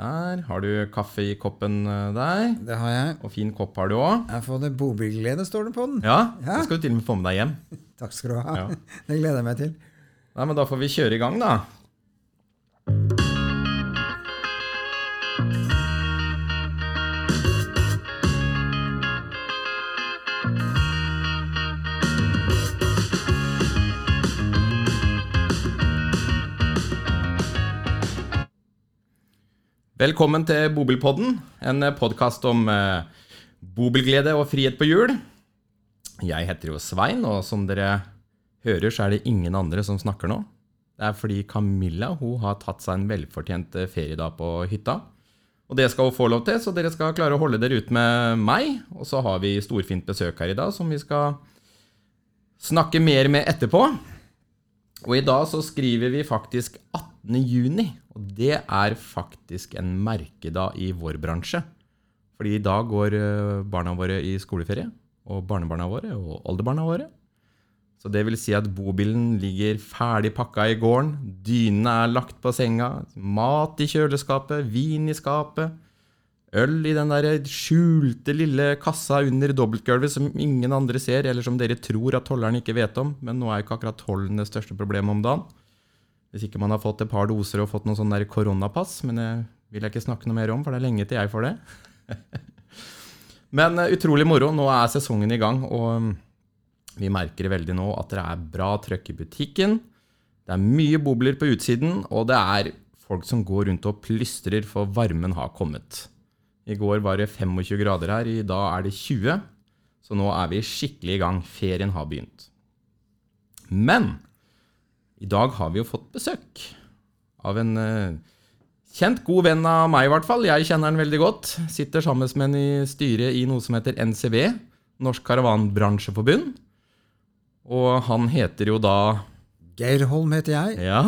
Der. Har du kaffe i koppen eh, der? Det har jeg. Og fin kopp har du òg. Jeg får det bobilglede, står det på den. Ja, Ja. det skal du til og med få med deg hjem. Takk skal du ha. Ja. Det gleder jeg meg til. Nei, men Da får vi kjøre i gang, da. Velkommen til Bobilpodden, en podkast om eh, bobilglede og frihet på hjul. Jeg heter jo Svein, og som dere hører, så er det ingen andre som snakker nå. Det er fordi Camilla hun har tatt seg en velfortjent ferie feriedag på hytta. Og det skal hun få lov til, så dere skal klare å holde dere ut med meg. Og så har vi storfint besøk her i dag, som vi skal snakke mer med etterpå. Og i dag så skriver vi faktisk 18. juni, og det er faktisk en merkedag i vår bransje. Fordi i dag går eh, barna våre i skoleferie, og barnebarna våre og oldebarna våre. Så det vil si at bobilen ligger ferdig pakka i gården, dynene er lagt på senga, mat i kjøleskapet, vin i skapet, øl i den der skjulte lille kassa under dobbeltgulvet som ingen andre ser, eller som dere tror at tolleren ikke vet om, men nå er jo ikke akkurat tollen det største problemet om dagen. Hvis ikke man har fått et par doser og fått noen sånn koronapass, men det vil jeg ikke snakke noe mer om, for det er lenge til jeg får det. men eh, utrolig moro. Nå er sesongen i gang, og mm, vi merker veldig nå at det er bra trøkk i butikken. Det er mye bobler på utsiden, og det er folk som går rundt og plystrer, for varmen har kommet. I går var det 25 grader her, i dag er det 20. Så nå er vi skikkelig i gang. Ferien har begynt. Men i dag har vi jo fått besøk av en eh, kjent, god venn av meg, i hvert fall. Jeg kjenner han veldig godt. Sitter sammen med en i styret i noe som heter NCB, Norsk Karavanbransjeforbund. Og han heter jo da Geir Holm heter jeg. Ja,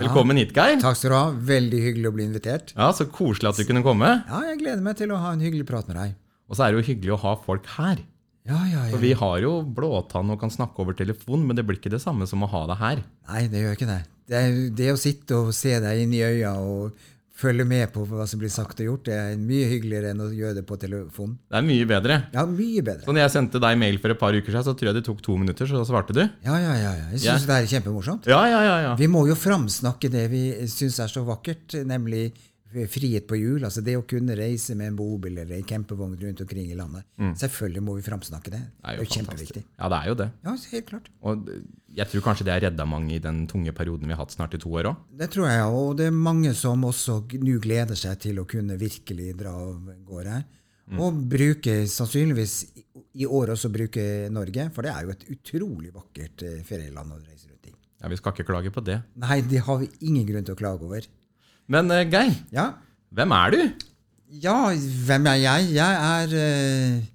velkommen hit, Geir. Takk skal du ha. Veldig hyggelig å bli invitert. Ja, Så koselig at du kunne komme. Ja, jeg gleder meg til å ha en hyggelig prat med deg. Og så er det jo hyggelig å ha folk her. Ja, ja, ja. For vi har jo blåtann og kan snakke over telefon, men det blir ikke det samme som å ha deg her. Nei, det gjør ikke det. Det, er, det å sitte og se deg inn i øya og følge med på hva som blir sagt og gjort, det er mye hyggeligere enn å gjøre det på telefon. Det er mye bedre. Ja, mye bedre. Så når jeg sendte deg mail for et par uker siden, så tror jeg det tok to minutter, så svarte du. Ja, ja, ja. ja. Jeg Ja. syns det er kjempemorsomt. Ja, ja, ja. ja. Vi må jo framsnakke det vi syns er så vakkert, nemlig frihet på hjul. Altså det å kunne reise med en bobil eller en campervogn rundt omkring i landet. Selvfølgelig må vi framsnakke det. Det er Det jo er jo kjempeviktig. Ja, det er jo det. Ja, helt klart. Og jeg tror kanskje det har redda mange i den tunge perioden vi har hatt snart i to år òg. Det tror jeg, og det er mange som også nå gleder seg til å kunne virkelig dra av gårde her. Og bruke, sannsynligvis i- i år også bruke Norge, for det er jo et utrolig vakkert eh, ferieland å reise rundt i. Ja, vi skal ikke klage på det. Nei, det har vi ingen grunn til å klage over. Men uh, Geir, Ja, hvem er du? Ja, hvem er jeg? Jeg er uh,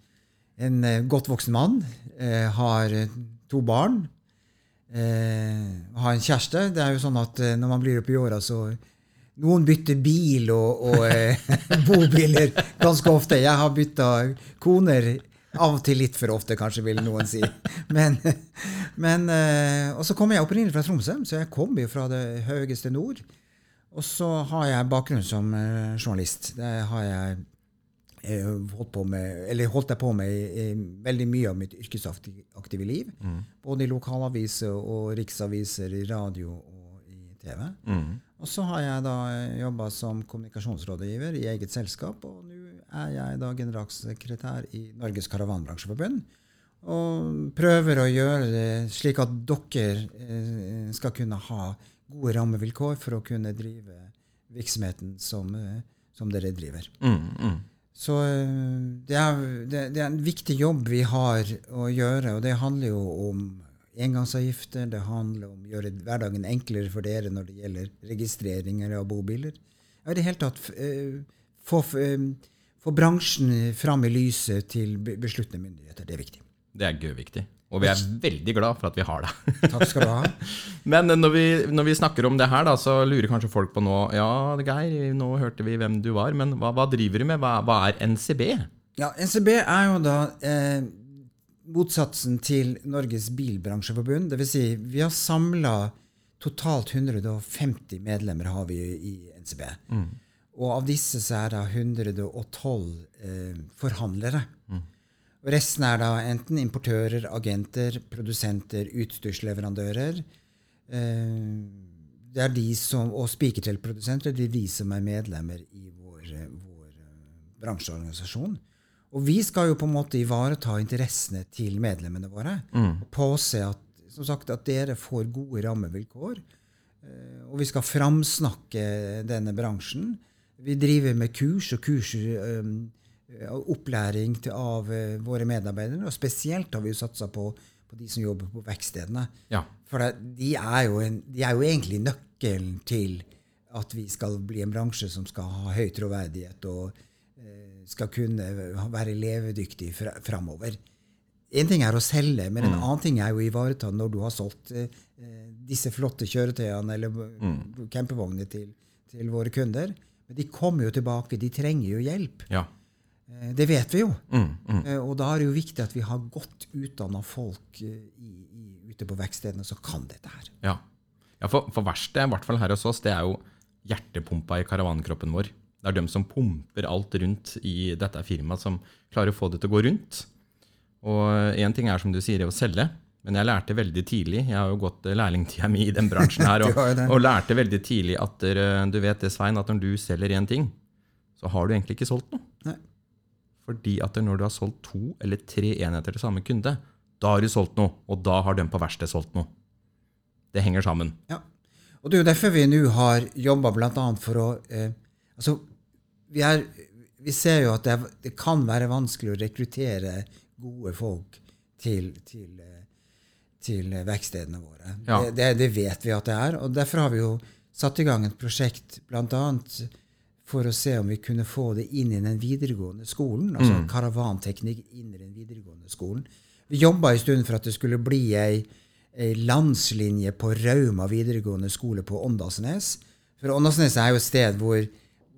en eh, godt voksen mann. Uh, har to barn. Har en kjæreste. Det er jo sånn at når man blir oppe i åra, så Noen bytter bil og, og bobiler ganske ofte. Jeg har bytta koner av og til litt for ofte, kanskje, vil noen si. Men, men eh, Og så kommer jeg opprinnelig fra Tromsø, så jeg kommer jo fra det høyeste nord. Og så har jeg bakgrunn som eh, journalist. Det har jeg eh, holdt på med, eller holdt jeg på med i, i veldig mye av mitt yrkesaktive liv. Både i lokalaviser og riksaviser, i radio og i TV. Og så har jeg da jobba som kommunikasjonsrådgiver i eget selskap, og nå er jeg da generalsekretær i Norges Karavanbransjeforbund. Og prøver å gjøre det slik at dere eh, skal kunne ha gode rammevilkår for å kunne drive virksomheten som, eh, som dere driver. Mm, mm. Så eh, det er, det, det er en viktig jobb vi har å gjøre, og det handler jo om engangsavgifter, det handler om å gjøre hverdagen enklere for dere når det gjelder registreringer av bobiler. Ja, i det hele tatt eh, få, få bransjen fram i lyset til be- besluttende myndigheter. Det er viktig. Det er gøyviktig. Og vi er veldig glad for at vi har deg. Takk skal du ha. Men når vi, når vi snakker om det her, da, så lurer kanskje folk på nå Ja, Geir, nå hørte vi hvem du var, men hva, hva driver du med? Hva, hva er NCB? Ja, NCB er jo da eh, motsatsen til Norges Bilbransjeforbund. Det vil si, vi har samla totalt 150 medlemmer har vi i NCB. Og av disse så er det 112 eh, forhandlere. Og resten er da enten importører, agenter, produsenter, utstyrsleverandører. Eh, det er de som, og spikertelprodusenter det er de som er medlemmer i vår, eh, vår eh, bransjeorganisasjon. Og vi skal jo på en måte ivareta interessene til medlemmene våre. og Påse at, som sagt, at dere får gode rammevilkår. Eh, Og vi skal framsnakke denne bransjen. Vi driver med kurs og kurs, og opplæring til, av eh, våre medarbeidere. Og spesielt har vi jo satsa på, på de som jobber på verkstedene. Ja. For de, er jo en, de er jo egentlig nøkkelen til at vi skal bli en bransje som skal ha høy troverdighet og eh, skal kunne være levedyktig fra, framover. En ting er å selge, men en annen ting er jo å ivareta når du har solgt eh, eh, disse flotte kjøretøyene eller mm. campervognene til, til våre kunder. Men de kommer jo tilbake. De trenger jo hjelp. Ja. Eh, Det vet vi jo. Mm, mm. Eh, Og da er det jo viktig at vi har godt utdanna folk eh, i, i, ute på verkstedene som kan dette her. Ja, ja for, for verkstedet, i hvert fall her hos oss, det er jo hjertepumpa i karavankroppen vår. Det er dem som pumper alt rundt i dette firmaet, som klarer å få det til å gå rundt. Og én ting er som du sier, å selge. Men jeg lærte veldig tidlig, jeg har jo gått lærlingtida mi i den bransjen her, og, og lærte veldig tidlig at du vet det, Svein, at når du selger én ting, så har du egentlig ikke solgt noe. Nei. Fordi at når du har solgt to eller tre enheter til samme kunde, da har du solgt noe, og da har den på verkstedet solgt noe. Det henger sammen. Ja. Og det er jo derfor vi nå har jobba bl.a. for å eh, Altså, vi, er, vi ser jo at det, det kan være vanskelig å rekruttere gode folk til, til, eh, til verkstedene våre. Ja. Det, det, det vet vi at det er. Og derfor har vi jo satt i gang et prosjekt bl.a. for å se om vi kunne få det inn i den videregående skolen. Altså karavanteknikk inn i den videregående skolen. Vi jobba en stund for at det skulle bli ei, ei landslinje på Rauma videregående skole på Åndalsnes. For Åndalsnes er jo et sted hvor,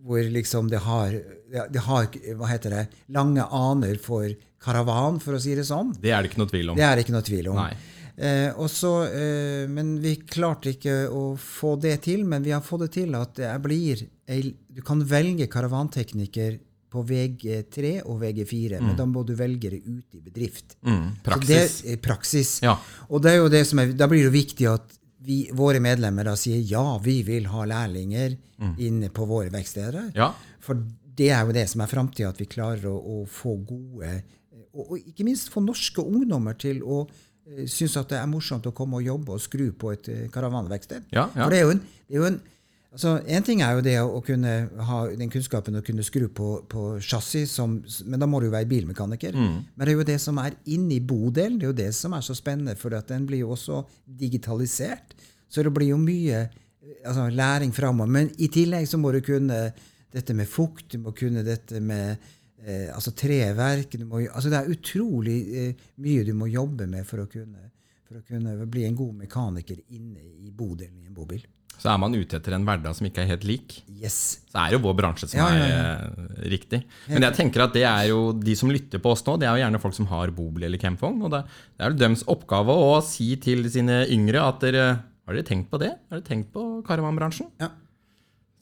hvor liksom det har, det har hva heter det, lange aner for karavan, for å si det sånn. Det er det ikke noe tvil om. Det er det ikke noe tvil om. Nei. Eh, også, eh, men vi klarte ikke å få det til, men vi har fått det til at jeg blir ei, Du kan velge karavantekniker på VG3 og VG4, men da må du velge det ut i bedrift. Mm, praksis. det er praksis. Ja. Og det er jo det som er, da blir det viktig at vi, våre medlemmer da sier ja, vi vil ha lærlinger inne på våre verksteder. Ja. For det er jo det som er framtida, at vi klarer å, å få gode og, og ikke minst få norske ungdommer til å uh, synes at det er morsomt å komme og jobbe og skru på et uh, karavanverksted. Ja, ja. For det er jo en, det er jo en altså En ting er jo det å, å kunne ha den kunnskapen å kunne skru på, på chassis, men da må du jo være bilmekaniker. Mm. Men det er jo det som er inni bodelen, det er jo det som er så spennende, for at den blir jo også digitalisert. Så det blir jo mye eh, altså, læring framover. Men i tillegg så må du kunne dette med fukt, du må kunne dette med eh, altså treverk må, altså Det er utrolig eh, mye du må jobbe med for å, kunne, for å kunne bli en god mekaniker inne i bodelen i en bobil. Så er man ute etter en hverdag som ikke er helt lik, Yes. så er det jo vår bransje som Ja, ja, er eh, riktig. Men jeg tenker at det er jo de som lytter på oss nå, det er jo gjerne folk som har bobil eller campvogn. Og det, det er jo deres oppgave å si til sine yngre at dere har dere tenkt på det? Har dere tenkt på karavanbransjen? Ja.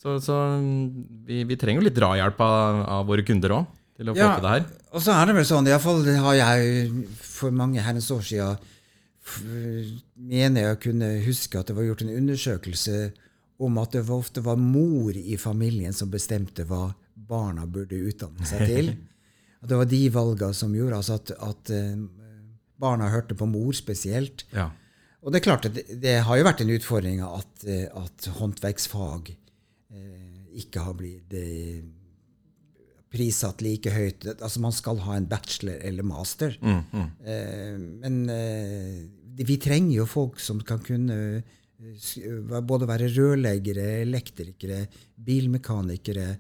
Så, så mm, vi, vi trenger jo litt drahjelp av, av våre kunder òg, til å få Ja, til det her. Og så er det vel sånn, iallfall har jeg for mange herrens år siden mener jeg å kunne huske at det var gjort en undersøkelse om at det ofte var mor i familien som bestemte hva barna burde utdanne seg til. At det var de valgene som gjorde altså at, at eh, barna hørte på mor spesielt. Ja. Og det er klart at det, det har jo vært en utfordring at, eh, at håndverksfag eh, ikke har blitt eh, prissatt like høyt. Altså Man skal ha en bachelor eller master. Eh, men eh, vi trenger jo folk som kan kunne eh, både være rørleggere, elektrikere, bilmekanikere,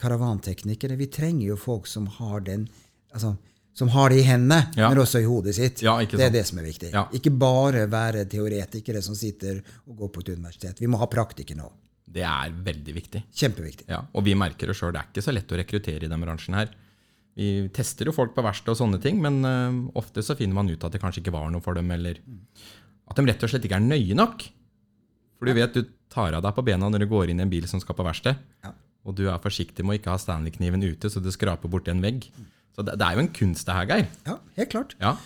karavanteknikere. Vi trenger jo folk som har den altså, som har det i hendene, Ja. men også i hodet sitt. Ja, det er det som er viktig. Ja. Ikke bare være teoretikere som sitter og går på et universitet. Vi må ha praktikere nå. Det er veldig viktig. Kjempeviktig. Ja, og vi merker det sjøl, det er ikke så lett å rekruttere i den bransjen her. Vi tester jo folk på verksted og sånne ting, men uh, ofte så finner man ut at det kanskje ikke var noe for dem, eller at de rett og slett ikke er nøye nok. For du vet, du tar av deg på bena når du går inn i en bil som skal på verksted. Ja. og du er forsiktig med å ikke ha Stanley-kniven ute så du skraper borti en vegg. Så det, det er jo en kunst, det her, Geir. Ja, helt klart. Ja.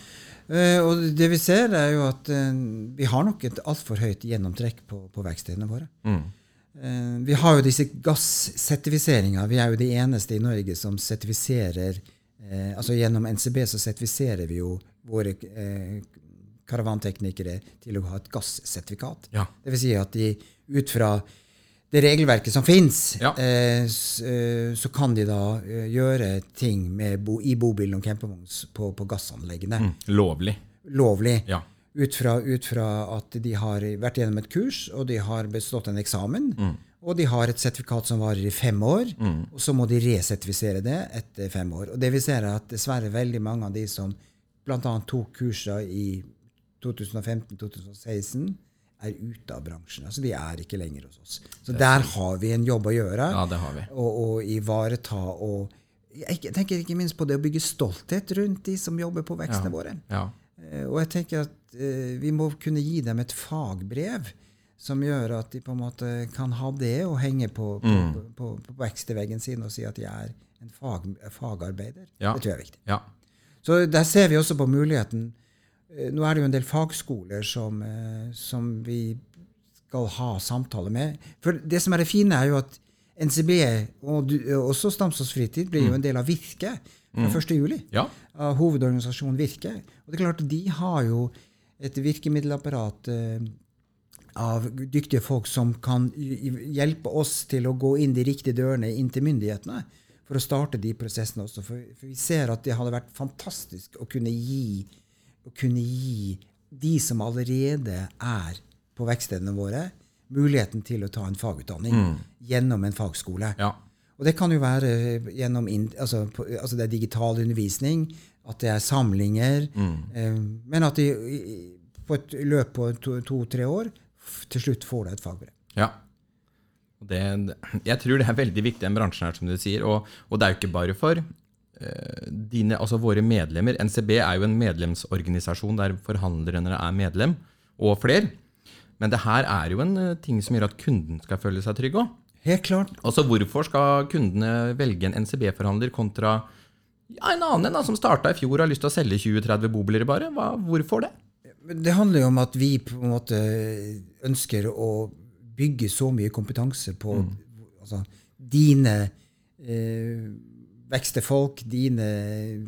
Uh, og det vi ser, er jo at uh, vi har nok et altfor høyt gjennomtrekk på, på verkstedene våre. Mm. Eh, vi har jo disse gassertifiseringene. Vi er jo de eneste i Norge som sertifiserer eh, altså Gjennom NCB så sertifiserer vi jo våre eh, karavanteknikere til å ha et gassertifikat. Ja. Det vil si at de ut fra det regelverket som fins, Ja. så kan de da gjøre ting med bo, i bobilen og campingvogn på, på gassanleggene. Mm. Lovlig. Lovlig. Ja. Ut fra, ut fra at de har vært gjennom et kurs, og de har bestått en eksamen. Og de har et sertifikat som varer i fem år, og så må de resertifisere det etter fem år. Og det vi ser er at dessverre veldig mange av de som bl.a. tok kurser i 2015-2016, er ute av bransjen. Altså De er ikke lenger hos oss. Så der har vi en jobb å gjøre. Ja, det har vi. Og, og ivareta og jeg tenker ikke minst på det å bygge stolthet rundt de som jobber på vekstene våre. Ja. Eh, Og jeg tenker at eh, vi må kunne gi dem et fagbrev som gjør at de på en måte kan ha det og henge på, på, Mm. på, på, veksteveggen sin og si at de er en fag, fagarbeider. Ja. Det tror jeg er viktig. ja. Så der ser vi også på muligheten. Eh, Nå er det jo en del fagskoler som, som vi skal ha samtale med. For det som er det fine, er jo at NCB og du, også Stamsås Fritid blir jo en del av Virke fra 1. juli. ja. Av hovedorganisasjonen Virke. Og det er klart de har jo et virkemiddelapparat eh, av dyktige folk som kan hjelpe oss til å gå inn de riktige dørene inn til myndighetene for å starte de prosessene også. For, for vi ser at det hadde vært fantastisk å kunne gi, å kunne gi de som allerede er på verkstedene våre, muligheten til å ta en fagutdanning gjennom en fagskole. ja. Og det kan jo være gjennom inn- altså, på, altså det er digital undervisning, at det er samlinger, eh, men at de i- i- på et løp på to-tre år til slutt får de et fagbrev. Ja. Det, jeg tror det er veldig viktig, den bransjen her, som du sier. Og, og det er jo ikke bare for eh, dine, altså våre medlemmer. NCB er jo en medlemsorganisasjon der forhandlerne er medlem, og flere. Men det her er jo en eh, ting som gjør at kunden skal føle seg trygg òg. Helt klart. Altså, hvorfor skal kundene velge en NCB-forhandler kontra ja, en annen da, som starta i fjor og har lyst til å selge 20-30 bobiler bare? Hva, hvorfor det? Det handler jo om at vi på en måte ønsker å bygge så mye kompetanse på altså, dine eh, vekstefolk, dine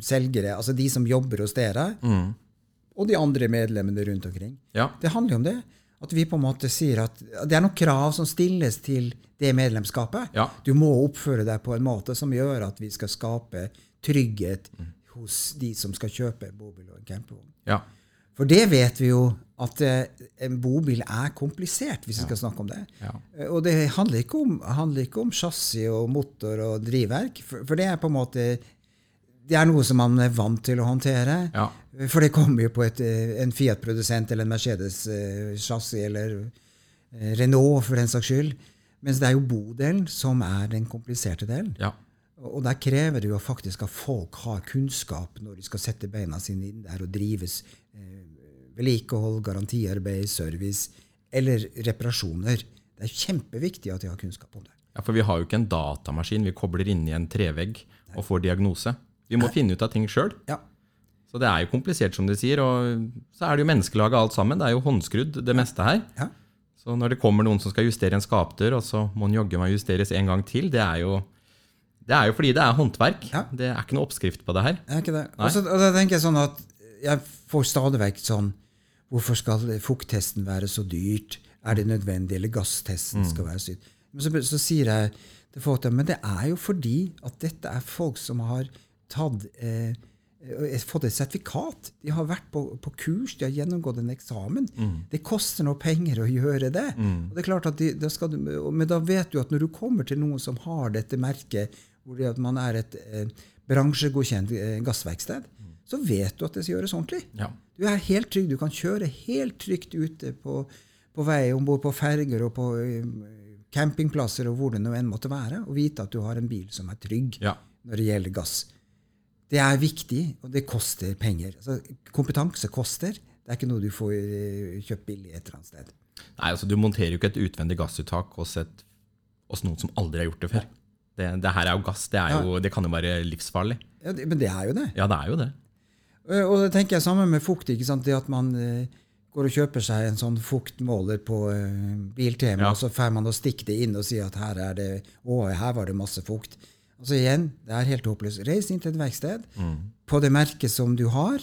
selgere, altså de som jobber hos dere, og de andre medlemmene rundt omkring. Ja. Det handler jo om det. At vi på en måte sier at det er noen krav som stilles til det medlemskapet. Ja. Du må oppføre deg på en måte som gjør at vi skal skape trygghet hos de som skal kjøpe en bobil og en campingvogn. ja. For det vet vi jo at eh, en bobil er komplisert, hvis vi skal snakke om det. Ja. Og det handler ikke om, handler ikke om chassis og motor og drivverk, for, for det er på en måte det er noe som man er vant til å håndtere. Ja. For det kommer jo på et, eh, en Fiat-produsent eller en Mercedes-chassis eller eh, Renault, for den saks skyld. Mens det er jo bodelen som er den kompliserte delen. ja. Og der krever det jo faktisk at folk har kunnskap når de skal sette beina sine inn der og drives eh, vedlikehold, garantiarbeid, service eller reparasjoner. Det er kjempeviktig at de har kunnskap om det. Ja, For vi har jo ikke en datamaskin vi kobler inn i en trevegg og får diagnose. Vi må finne ut av ting sjøl. Ja, Så det er jo komplisert, som de sier. Og så er det jo menneskelaget alt sammen. Det er jo håndskrudd, det meste her. ja. Så når det kommer noen som skal justere en skapdør, og så må den jaggu meg justeres en gang til, det er jo det er jo fordi det er håndverk. Ja. Det er ikke noe oppskrift på det her. Er ikke det? Også, og da tenker jeg sånn at jeg får stadig vekk sånn Hvorfor skal fukttesten være så dyrt? Er det nødvendig? Eller gasstesten skal være så dyrt? Men så, så sier jeg til folk men det er jo fordi at dette er folk som har tatt eh, fått et sertifikat. De har vært på, på kurs, de har gjennomgått en eksamen. Det koster noe penger å gjøre det. Og det er klart at de, da skal du, Men da vet du at når du kommer til noen som har dette merket, hvor det at man er et eh, bransjegodkjent eh, gassverksted, så vet du at det skal gjøres ordentlig. Ja. Du er helt trygg. Du kan kjøre helt trygt ute på, på vei, om bord på ferger og på eh, campingplasser og hvor det nå enn måtte være, og vite at du har en bil som er trygg Ja. når det gjelder gass. Det er viktig, og det koster penger. Altså, kompetanse koster. Det er ikke noe du får eh, kjøpt billig et eller annet sted. Nei, altså Du monterer jo ikke et utvendig gassuttak hos, et, hos noen som aldri har gjort det før. Det, det her er jo gass. Det, er jo, det kan jo være livsfarlig. Ja, det, men det er jo det. Ja, det er jo det. Eh, Og det tenker jeg sammen med fukt. ikke sant? Det at man eh, går og kjøper seg en sånn fuktmåler på Biltema, Ja. og så får man å stikke det inn og si at her er det, å, her var det masse fukt. Altså igjen, det er helt håpløst. Reis inn til et verksted på det merket som du har.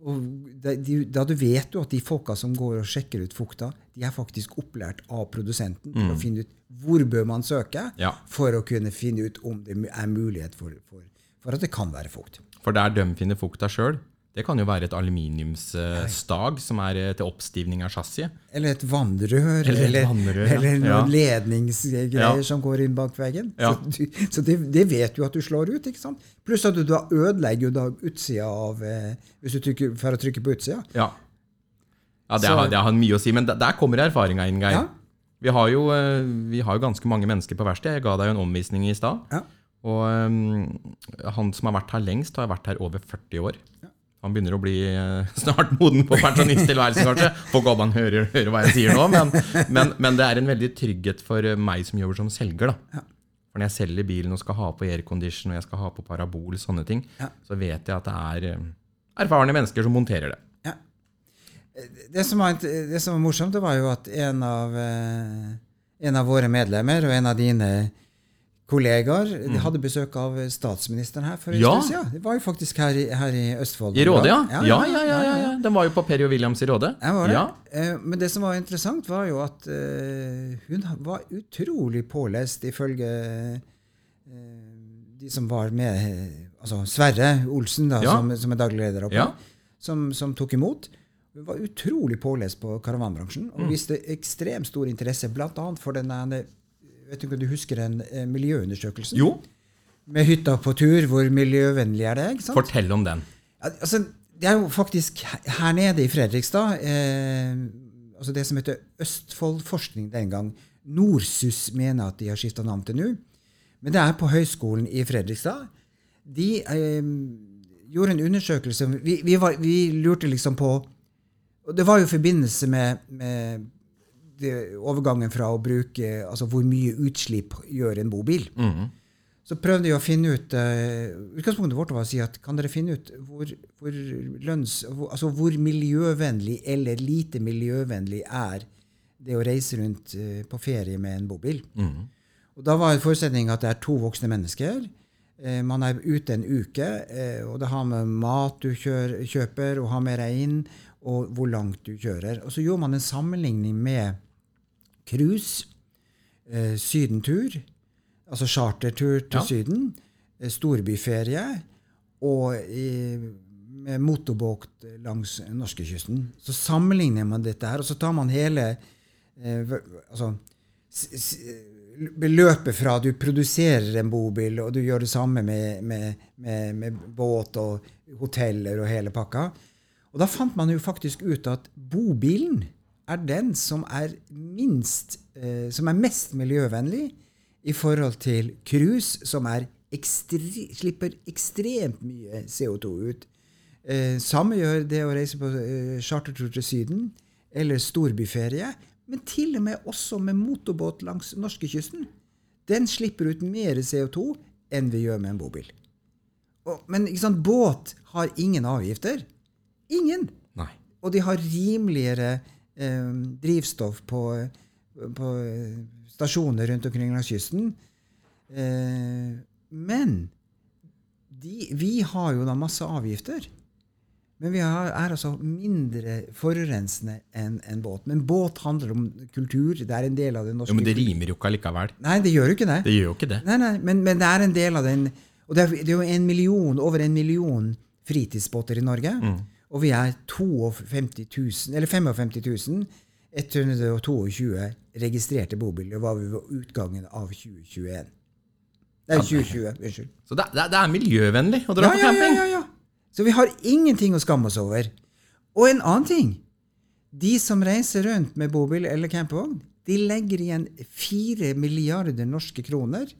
og da, de, da du vet du at de folka som går og sjekker ut fukta, de er faktisk opplært av produsenten til å finne ut hvor bør man søke Ja. for å kunne finne ut om det er mulighet for, for, for at det kan være fukt. For der de finner fukta sjøl, det kan jo være et aluminiumsstag som er eh, til oppstivning av chassiset. Eller et vannrør, Eller eller, vannrør, ja. eller Ja. noen ledningsgreier Ja. som går inn bak veggen. Ja. Så, du, så det, det vet du at du slår ut. ikke sant? Pluss at du da ødelegger da utsida av eh, Hvis du trykker, for å trykke på utsida. Ja. ja det, Så- har, det har mye å si, men der, der kommer erfaringa inn, Geir. Ja. Vi, har jo, eh, vi har jo ganske mange mennesker på verkstedet. Jeg ga deg jo en omvisning i stad. Ja. Og um, han som har vært her lengst, har vært her over 40 år. Han begynner å bli eh, snart moden på pensjonisttilværelsen, kanskje. Får håpe han hører, hører hva jeg sier nå, men, men, men det er en veldig trygghet for eh, meg som jobber som selger. da. For når jeg selger bilen og skal ha på aircondition og jeg skal ha på parabol, sånne ting, Ja. så vet jeg at det er eh, erfarne mennesker som monterer det. Ja. Det, som var, det som var morsomt, det var jo at en av, en av våre medlemmer og en av dine kollegaer de hadde besøk av statsministeren her for en Mm. Ja. stund siden. Det var jo faktisk her i, her i Østfold. I Råde, ja. Ja, Ja, ja, ja, ja. Den var jo på Perry og Williams i Råde. Det. Ja. Eh, Men det som var interessant, var jo at eh, hun var utrolig pålest, ifølge eh, de som var med Altså Sverre Olsen, da, som, som er daglig leder oppe, som, som tok imot. Hun var utrolig pålest på karavanbransjen og Mm. viste ekstremt stor interesse, bl.a. for den der, Vet du ikke om du husker den eh, miljøundersøkelsen? Jo, Med hytta på tur, hvor miljøvennlig er det? ikke sant? fortell om den. Ja, Altså, det er jo faktisk her nede i Fredrikstad eh, altså Det som heter Østfoldforskning den gang. Norsus mener at de har skifta navn til nå. Men det er på Høgskolen i Fredrikstad. De eh, gjorde en undersøkelse vi, vi, var, vi lurte liksom på og Det var jo i forbindelse med, med overgangen fra å bruke Altså hvor mye utslipp gjør en bobil. Mm. Så prøvde jeg å finne ut uh, Utgangspunktet vårt var å si at kan dere finne ut hvor, hvor, lønns, hvor, altså hvor miljøvennlig eller lite miljøvennlig er det å reise rundt uh, på ferie med en bobil? Mm. Og Da var forutsetningen at det er to voksne mennesker. Eh, man er ute en uke, eh, og det har med mat du kjør, kjøper, og har med deg inn, og hvor langt du kjører. Og så gjorde man en sammenligning med cruise, eh, sydentur, altså chartertur til Ja. Syden, eh, storbyferie og eh, med motorbåt langs norskekysten. Så sammenligner man dette her, og så tar man hele eh, altså, beløpet fra du produserer en bobil, og du gjør det samme med, med, med, med båt og hoteller og hele pakka. Og da fant man jo faktisk ut at bobilen er den som er minst eh, som er mest miljøvennlig i forhold til cruise, som ekstre, slipper ekstremt mye CO2 ut. Eh, samme gjør det å reise på eh, chartertur til Syden eller storbyferie, men til og med også med motorbåt langs norskekysten. Den slipper ut mer CO2 enn vi gjør med en bobil. Og, men båt har ingen avgifter. Ingen! Nei. Og de har rimeligere eh, drivstoff på, på stasjoner rundt omkring langs kysten. Eh, men de, vi har jo da masse avgifter. Men vi har, er altså mindre forurensende enn en båt. Men båt handler om kultur. Det er en del av det norske Jo, Men det rimer jo ikke allikevel. Nei, det gjør jo ikke det. Det gjør jo ikke det. Nei, nei, men, men det er en del av den Og det er, det er jo en million, over en million fritidsbåter i Norge. Og vi er 52 000, eller 55 122 registrerte bobiler var vi ved utgangen av 2021. Det er 2020. Unnskyld. Så det, det, det er miljøvennlig å dra Ja, på camping? ja, ja, ja. Så vi har ingenting å skamme oss over. Og en annen ting. De som reiser rundt med bobil eller campingvogn, de legger igjen 4 milliarder norske kroner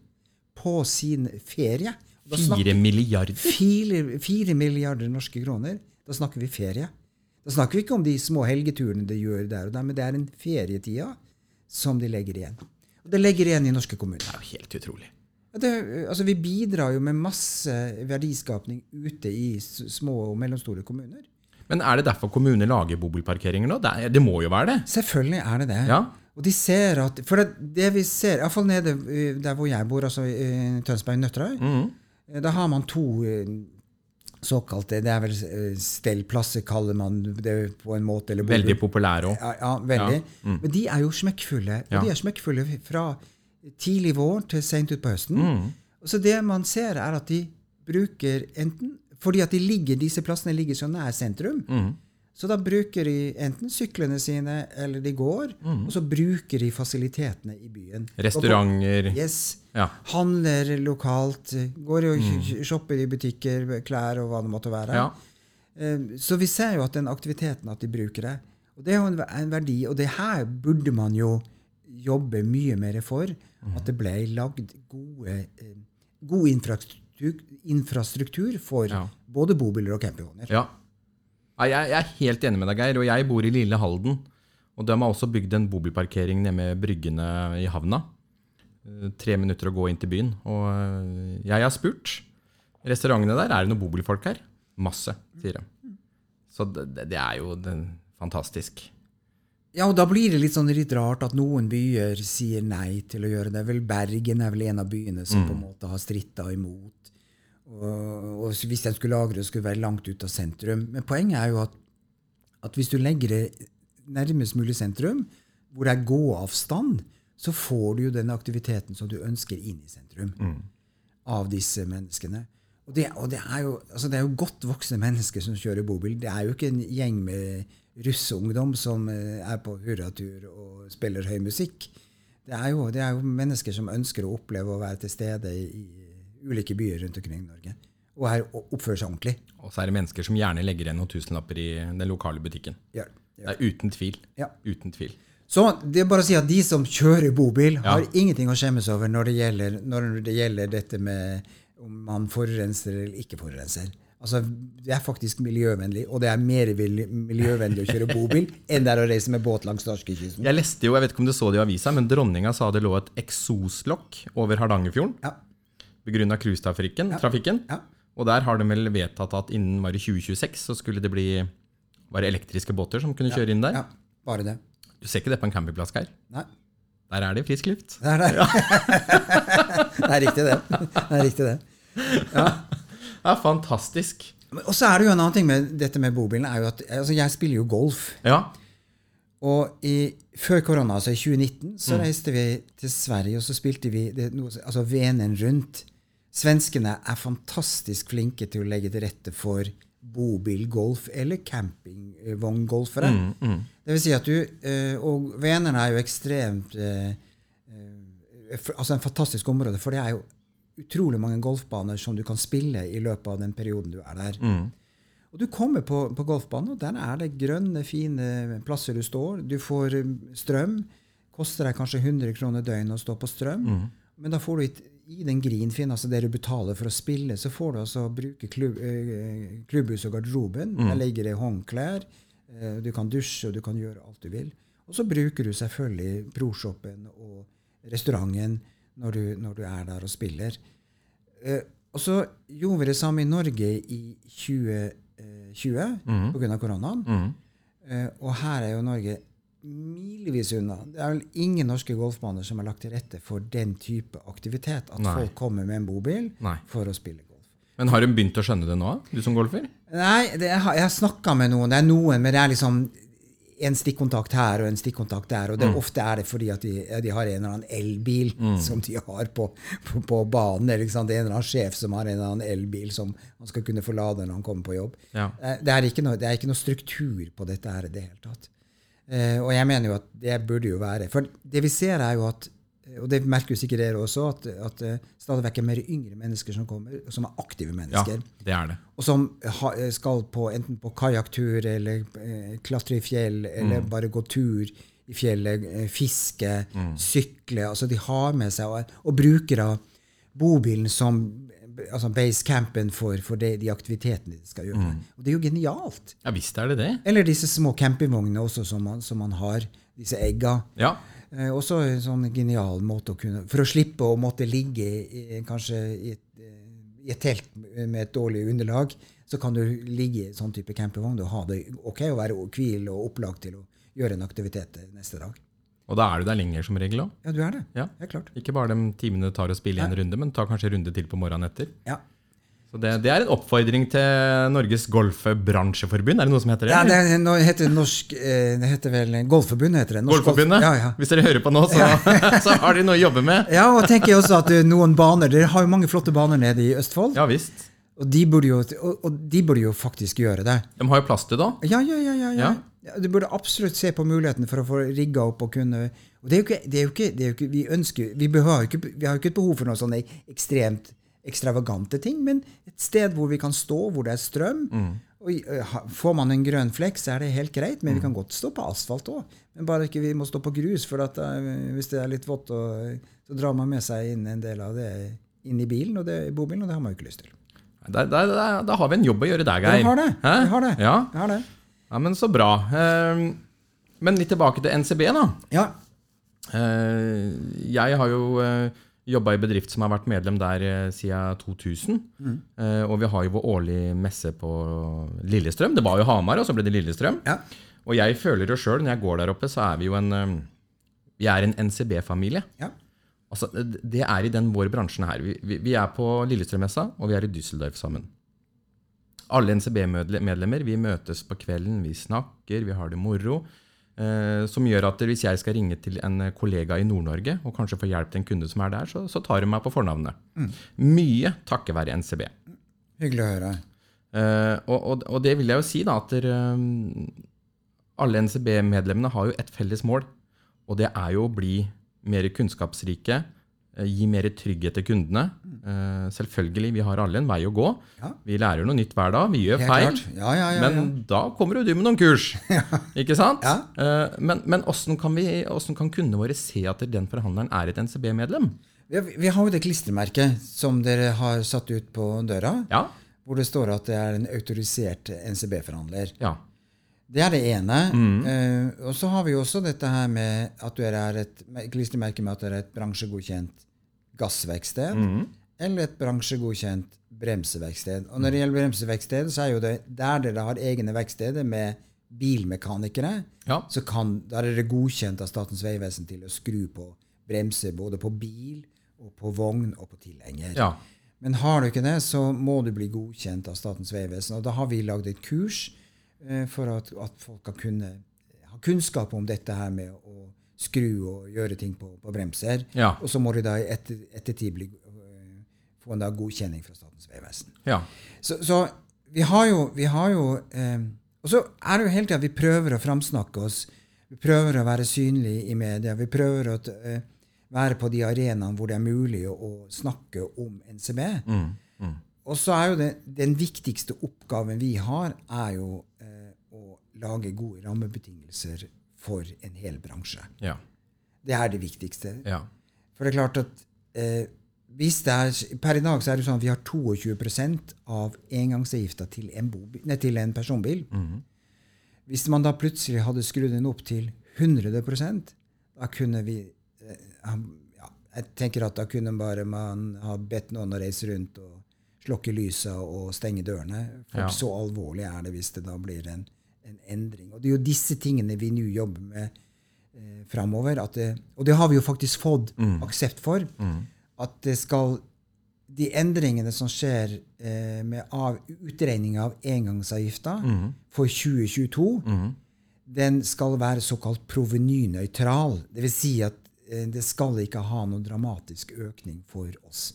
på sin ferie. Da snakker- Fire milliarder. Fire, fire milliarder norske kroner. Da snakker vi ferie. Da snakker vi ikke om de små helgeturene de gjør der og der, men det er en ferietida som de legger igjen. Og det legger igjen i norske kommuner. Det er jo helt utrolig. Det, altså, vi bidrar jo med masse verdiskapning ute i små og mellomstore kommuner. Men er det derfor kommuner lager bobilparkeringer nå? Det, er, det må jo være det? Selvfølgelig er det det. Ja. Og de ser at For det, det vi ser, iallfall nede eh, der hvor jeg bor, altså i Tønsberg-Nøtterøy, Mhm. eh, da har man to eh, såkalte Det er vel eh, stellplasser, kaller man det på en måte. Eller Veldig populære òg. Ja, ja veldig. Ja, mm. Men de er jo smekkfulle. Og de er smekkfulle fra tidlig vår til seint utpå høsten. Mm. Så det man ser, er at de bruker enten Fordi at de ligger, disse plassene ligger så nær sentrum, Mm. Så da bruker de enten syklene sine, eller de går, Mm. og så bruker de fasilitetene i byen. Restauranter. Yes. Ja. Handler lokalt. Går og mm. shopper i butikker, klær og hva det måtte være. ja. Eh, Så vi ser jo at den aktiviteten, at de bruker det. Og det er jo en, verdi, og det her burde man jo jobbe mye mer for. At det ble lagd gode, eh, god infrastruktur, infrastruktur for Ja. både bobiler og campingvogner. Ja. Ja, jeg, jeg er helt enig med deg, Geir. Og jeg bor i lille Halden. Og de har også bygd en bobilparkering nede med bryggene i havna. Eh, Tre minutter å gå inn til byen. Og eh, jeg har spurt restaurantene der er det noen bobilfolk her. Masse, sier de. Så det, det- er jo det, fantastisk. Ja, og da blir det litt sånn litt rart at noen byer sier nei til å gjøre det. Vel, Bergen er vel en av byene som på en måte har stritta imot. Og, og hvis den skulle lagre, skulle være langt ut av sentrum. Men poenget er jo at, at hvis du legger det nærmest mulig sentrum, hvor det er gåavstand, så får du jo den aktiviteten som du ønsker inn i sentrum av disse menneskene. Og det, og det, er jo, altså det er jo godt voksne mennesker som kjører bobil. Det er jo ikke en gjeng med russeungdom som eh, er på hurratur og spiller høy musikk. Det er, jo, det er jo mennesker som ønsker å oppleve å være til stede i ulike byer rundt omkring i Norge. Og her oppfører seg ordentlig. Og så er det mennesker som gjerne legger igjen noen tusenlapper i den lokale butikken. Ja, Det er uten tvil. Ja. Uten tvil. Så det er bare å si at de som kjører bobil, Ja. har ingenting å skjemmes over når det gjelder, når det gjelder dette med om man forurenser eller ikke forurenser. Altså, Det er faktisk miljøvennlig, og det er mer miljøvennlig å kjøre bobil enn det er å reise med båt langs norskekysten. Jeg leste jo, jeg vet ikke om du så det i avisa, men dronninga sa det lå et eksoslokk over Hardangerfjorden. Ja. Begrunna cruisetrafikken. trafikken. Ja. Og der har de vel vedtatt at innen bare 2026 så skulle det bli bare elektriske båter som kunne kjøre inn der. ja, bare det. Du ser ikke det på en campingplass, Geir. Nei. Der er det frisk luft. Det er det. det er riktig, det. Det er riktig, det. Det er fantastisk. Og så er det jo en annen ting med dette med bobilen. er jo at altså Jeg spiller jo golf. Ja. Og i, før korona, altså i 2019, så Mm. reiste vi til Sverige, og så spilte vi det, noe, altså Venen rundt. Svenskene er fantastisk flinke til å legge til rette for bobilgolf eller campingvogngolfere. Mm, Det vil si at du eh, Og Venerne er jo ekstremt eh, eh, Altså en fantastisk område, for det er jo utrolig mange golfbaner som du kan spille i løpet av den perioden du er der. Mm. Og du kommer på, på golfbanen, og der er det grønne, fine plasser du står. Du får strøm. Koster deg kanskje 100 kroner døgnet å stå på strøm. Men da får du i, den greenfin, altså det du betaler for å spille, så får du altså bruke klubb, eh, klubbhus og garderoben. Der ligger det håndklær. Eh, du kan dusje, og du kan gjøre alt du vil. Og så bruker du selvfølgelig proshoppen og restauranten når du, når du er der og spiller. Eh, og så gjorde vi det samme i Norge i 2020 mm. pga. koronaen. Mm. Eh, og her er jo Norge milevis unna. Det er vel ingen norske golfbaner som er lagt til rette for den type aktivitet. At Nei. folk kommer med en bobil Nei. for å spille golf. Men har de begynt å skjønne det nå, du som golfer? Nei, det, jeg har, jeg har snakka med noen. Det er noen, men det er liksom en stikkontakt her og en stikkontakt der. Og det, ofte er det fordi at de, de har en eller annen elbil som de har på, på, på banen. Eller, ikke? Det er en eller annen sjef som har en eller annen elbil som han skal kunne forlade når han kommer på jobb. Ja. Eh, Det er ikke noe, det er ikke noe struktur på dette her i det hele tatt. Eh, og jeg mener jo at det burde jo være. For det vi ser, er jo at og det merker jo sikkert dere også, at, at eh, stadig vekk er mer yngre mennesker som kommer, som er aktive mennesker. Ja, det er det. og som ha, skal på, enten på kajakktur eller eh, klatre i fjell, eller bare gå tur i fjellet, fiske, fiske, sykle. altså De har med seg og, og bruker da bobilen som altså basecampen for, for det, de aktivitetene de skal gjøre. Og det er jo genialt. Ja visst er det det. Eller disse små campingvognene også som man, som man har. Disse egga. Ja. Eh, også en sånn genial måte å kunne For å slippe å måtte ligge i, kanskje i et, eh, i et telt med et dårlig underlag, så kan du ligge i sånn type campingvogn og ha det ok og være hvil og opplagt til å gjøre en aktivitet neste dag. Og da er du der lenger som regel òg? Ja, du er det. Ja. Ja, klart. Ikke bare de timene det tar å spille en runde, men ta kanskje en runde til på morgenen etter. Ja. Så det, det er en oppfordring til Norges Golfbransjeforbund. Er det noe som heter det? Ja, det, nå heter norsk eh, Det heter vel Golfforbundet, heter det. Norsk Golfforbundet? Golf, ja, ja. Hvis dere hører på nå, så, så har de noe å jobbe med. ja, og tenker jeg også at eh, noen baner Dere har jo mange flotte baner nede i Østfold. Ja visst. Og, de burde jo, og, og de burde jo faktisk gjøre det. De har jo plass til det. Ja, ja, ja. ja, ja. Ja. Ja, Du burde absolutt se på muligheten for å få rigga opp og kunne og det er jo ikke, er jo ikke, er jo ikke Vi ønsker, vi, ikke, vi har jo ikke et behov for noe sånne ekstremt ekstravagante ting, men et sted hvor vi kan stå, hvor det er strøm. Og i- Får man en grønn flekk, så er det helt greit, men vi kan godt stå på asfalt òg. Men bare ikke vi må stå på grus, for at, ø, hvis det er litt vått, og, så drar man med seg inn en del av det inn i bilen, og det, i bobilen, og det har man jo ikke lyst til. Da, har vi en jobb å gjøre der, Geir. Vi har det. Har det. Ja. Har det. Ja, men så bra. Eh, Men litt tilbake til NCB, da. Ja. Eh, Jeg har jo jobba i bedrift som har vært medlem der eh, siden 2000. Mm. Og vi har jo vår årlige messe på Lillestrøm. Det var jo Hamar, og så ble det Lillestrøm. Ja. Og jeg føler jo sjøl, når jeg går der oppe, så er vi jo en eh, Vi er en NCB-familie. ja. Altså, det- det er i den vår bransjen her. Vi, vi, vi er på Lillestrøm-messa, og vi er i Düsseldorf sammen. Alle NCB-medlemmer vi møtes på kvelden, vi snakker, vi har det moro. Eh, som gjør at hvis jeg skal ringe til en kollega i Nord-Norge og kanskje få hjelp til en kunde som er der, så, så tar de meg på fornavnet. Mye takket være NCB. Hyggelig å høre. Eh, og, og, og det vil jeg jo si, da, at der, um, alle NCB-medlemmene har jo et felles mål. Og det er jo å bli mer kunnskapsrike, eh, gi mer trygghet til kundene. Eh, selvfølgelig, vi har alle en vei å gå. Ja. Vi lærer noe nytt hver dag. Vi gjør feil. Ja, ja, ja, Men da kommer jo du med noen kurs. Ikke sant? Eh, men men åssen kan, vi- hvordan kan kundene våre se at den forhandleren er et NCB-medlem? Vi, vi har jo det klistremerket som dere har satt ut på døra, Ja. hvor det står at det er en autorisert NCB-forhandler. ja. Det er det ene. Mm. Uh, og så har vi også dette her med at du er et klistremerke med at det er et bransjegodkjent gassverksted Mm. eller et bransjegodkjent bremseverksted. Og når det gjelder bremseverksted, så er jo det der dere har egne verksteder med bilmekanikere, Ja. så kan, der er det godkjent av Statens vegvesen til å skru på bremser både på bil, og på vogn og på tilhenger. ja. Men har du ikke det, så må du bli godkjent av Statens vegvesen. Og da har vi lagd et kurs for at, at folk kan kunne ha kunnskap om dette her med å skru og gjøre ting på, på bremser. Ja. Og så må de da i etter, ettertid bli, eh, få en da godkjenning fra Statens vegvesen. ja. Så, så vi har jo, vi har jo eh, Og så er det jo hele tida vi prøver å framsnakke oss. Vi prøver å være synlige i media. Vi prøver å eh, være på de arenaene hvor det er mulig å, å snakke om NCB. Og så er jo det, den viktigste oppgaven vi har, er jo eh, lage gode rammebetingelser for en hel bransje. ja. Det er det viktigste. ja. For det er klart at eh, er, Per i dag så er det sånn at vi har 22% av engangsavgifta til, en nei, til en personbil. Hvis man da plutselig hadde skrudd den opp til 100% da kunne vi eh, ja, Jeg tenker at da kunne bare man ha bedt noen å reise rundt og slokke lysa og stenge dørene. For Ja. så alvorlig er det hvis det da blir en, en endring. Og det er jo disse tingene vi nå jobber med eh, framover. Det, og det har vi jo faktisk fått aksept for. At det skal De endringene som skjer eh, med av, utregning av engangsavgifta for 2022, den skal være såkalt provenynøytral. Dvs. Si at eh, det skal ikke ha noen dramatisk økning for oss.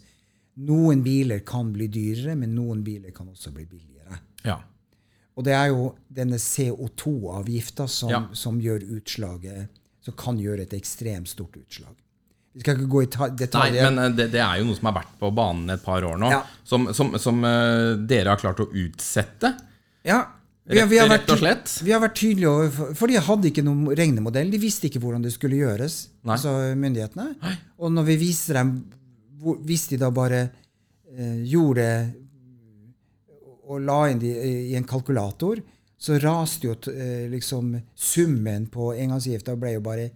Noen biler kan bli dyrere, men noen biler kan også bli billigere. ja. Og det er jo denne CO2-avgifta som, Ja. som gjør utslaget Som kan gjøre et ekstremt stort utslag. Vi skal ikke gå i detaljer. Nei, men eh, det, det er jo noe som har vært på banen et par år nå, Ja. som, som, som eh, dere har klart å utsette. ja, vi har rett og slett. Vi har vært tydelige over, for, de hadde ikke noen regnemodell. De visste ikke hvordan det skulle gjøres, Nei. altså myndighetene. Og når vi viser dem Hvis de da bare eh, gjorde og la inn de i en kalkulator, så raste jo eh, liksom summen på engangsavgifta ble jo bare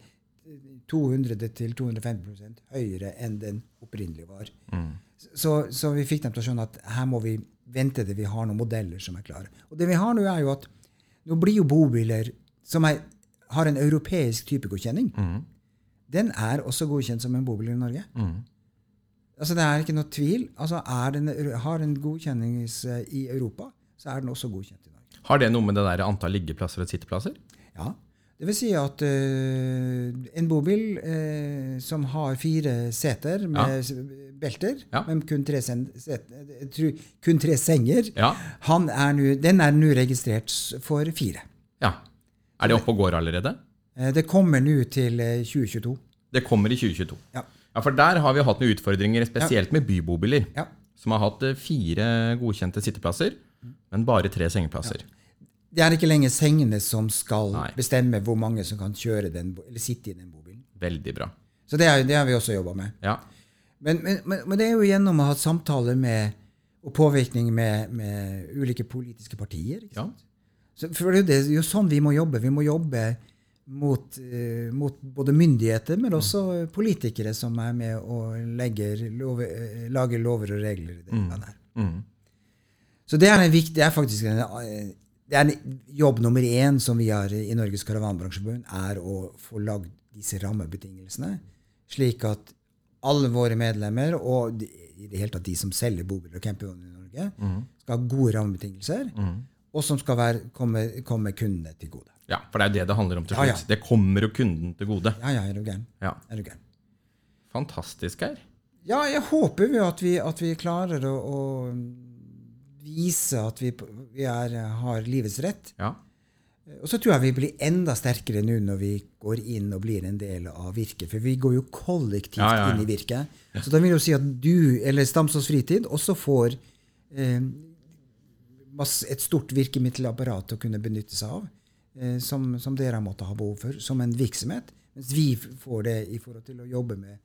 200-250% høyere enn den opprinnelig var. Mm. Så, så vi fikk dem til å skjønne at her må vi vente til vi har noen modeller som er klare. Og det vi har nå, er jo at nå blir jo bobiler som er, har en europeisk typegodkjenning, Mm. den er også godkjent som en bobil i Norge. Mm. Altså Det er ikke noe tvil. Altså er den, Har den godkjenning i Europa, så er den også godkjent i Norge. Har det noe med det der antall liggeplasser og sitteplasser? Ja, Det vil si at uh, en bobil uh, som har fire seter med ja. belter, Ja. men kun tre, sen, set, jeg kun tre senger, Ja. han er nu, den er nå registrert for fire. ja. Er det oppe og går allerede? Uh, Det kommer nå til eh, 2022. Det kommer i 2022. Ja. Ja, For der har vi hatt noen utfordringer, spesielt med bybobiler. Ja. Som har hatt eh, fire godkjente sitteplasser, men bare tre sengeplasser. Det er ikke lenger sengene som skal Nei. bestemme hvor mange som kan kjøre den, eller sitte i den bobilen. Veldig bra. Så det, er, det har vi også jobba med. Ja. Men, men, men, men det er jo gjennom å ha samtaler med, og påvirkning med, med ulike politiske partier. Ikke ja. Så, for det er jo sånn vi må jobbe. Vi må jobbe mot, eh, mot både myndigheter, men også politikere som er med og legger eh, lager lover og regler i det landet her. Mm. Så det er, en viktig, det er faktisk en, eh, det er en jobb nummer én som vi har i Norges Karavanbransjeforbund, er å få lagd disse rammebetingelsene, slik at alle våre medlemmer, og de, i det hele tatt de som selger bobiler og campingvogner i Norge, skal ha gode rammebetingelser, og som skal være, komme, komme kundene til gode. Ja, for det er jo det det handler om til slutt. ja. Det kommer jo kunden til gode. Ja, ja, er du gæren? Ja. Er du gæren? Fantastisk, her. Ja, jeg håper jo at vi, at vi klarer å, å vise at vi, vi er, har livets rett. Ja. Og så tror jeg vi blir enda sterkere nå når vi går inn og blir en del av Virke. For vi går jo kollektivt Ja, ja, ja. inn i Virke. Så da vil jo si at du, eller Stamsås Fritid, også får eh, et stort virkemiddelapparat å kunne benytte seg av. Eh, som, som dere måtte ha behov for som en virksomhet. Mens vi får det i forhold til å jobbe med,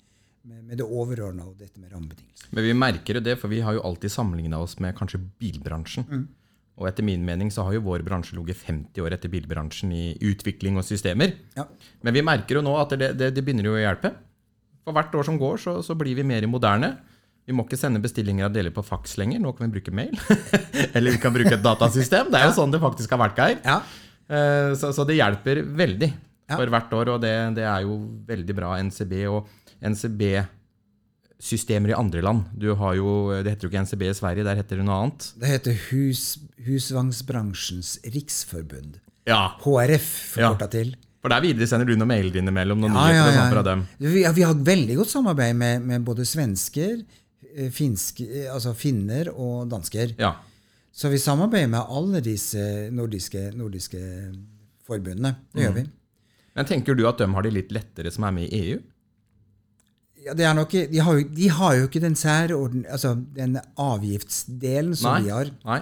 med, med det overordna og dette med rammebetingelser. Men vi merker jo det, for vi har jo alltid sammenligna oss med kanskje bilbransjen. Mm. Og etter min mening så har jo vår bransje ligget 50 år etter bilbransjen i utvikling og systemer. Ja. Men vi merker jo nå at det, det, det begynner jo å hjelpe. For hvert år som går, så, så blir vi mer moderne. Vi må ikke sende bestillinger av deler på faks lenger. Nå kan vi bruke mail. Eller vi kan bruke et datasystem. Det er jo sånn det faktisk har vært, Geir. Ja. Eh, Så, så det hjelper veldig Ja. for hvert år, og det, det er jo veldig bra. NCB og NCB-systemer i andre land. Du har jo, Det heter jo ikke NCB i Sverige, der heter det noe annet. Det heter hus, Husvangsbransjens riksforbund. Ja, HRF, forkorta til. For der videresender du noen mailer innimellom. Noen Ja, ja, ja. fra dem. Vi, vi har veldig godt samarbeid med, med både svensker, eh, finsk, eh, altså finner og dansker. Ja. Så vi samarbeider med alle disse nordiske, nordiske forbundene. Det gjør vi. Men tenker du at de har det litt lettere som er med i EU? Ja, det nok, de, har jo, de har jo ikke den særorden, altså den avgiftsdelen som Nei. vi har. Nei?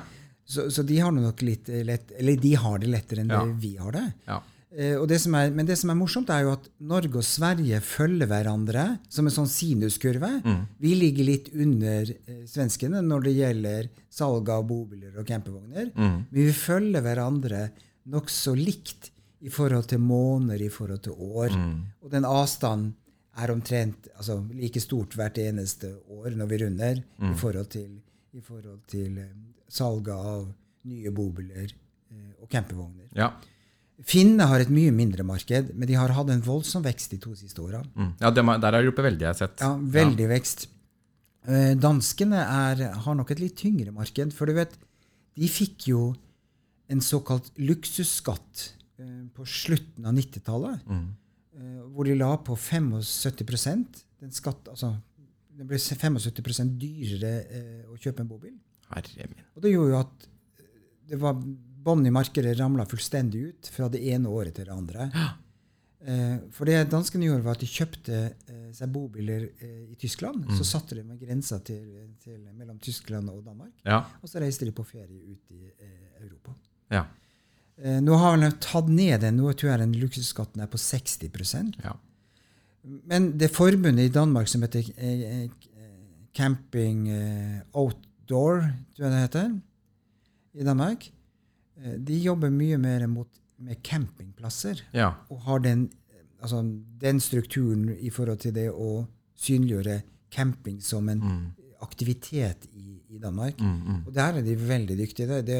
Så, så de har nok litt lett, eller de har det lettere enn Ja. vi har det. Ja. Eh, og det som er, men det som er morsomt, er jo at Norge og Sverige følger hverandre som en sånn sinuskurve. Vi ligger litt under eh, svenskene når det gjelder salg av bobiler og campingvogner. Men vi følger hverandre nokså likt i forhold til måneder, i forhold til år. Og den avstanden er omtrent altså, like stort hvert eneste år når vi runder, i forhold til, i forhold til eh, salget av nye bobiler og campingvogner. Ja. Finnene har et mye mindre marked, men de har hatt en voldsom vekst de to siste åra. Mm. ja der har det hjulpet veldig, jeg har sett. Ja, veldig vekst. Eh, danskene er, har nok et litt tyngre marked, for du vet, de fikk jo en såkalt luksusskatt eh, på slutten av 90-tallet, eh, hvor de la på 75% den skatt, altså, Det ble 75% dyrere å kjøpe en bobil. Herre min. Og det gjorde jo at det var bånd i markedet ramla fullstendig ut fra det ene året til det andre. Eh, for det danskene gjorde, var at de kjøpte eh, seg bobiler eh, i Tyskland. Så satte de med grensa til, til, mellom Tyskland og Danmark. Ja. Og så reiste de på ferie ut i Europa. Ja. Eh, nå har de tatt ned den. Nå tror jeg den luksusskatten er på 60 ja. Men det forbundet i Danmark som heter Camping Outdoor, tror jeg det heter, i Danmark, de jobber mye mer mot, med campingplasser. ja. Og har den, altså, den strukturen i forhold til det å synliggjøre camping som en aktivitet i, i Danmark. Og der er de veldig dyktige. Det,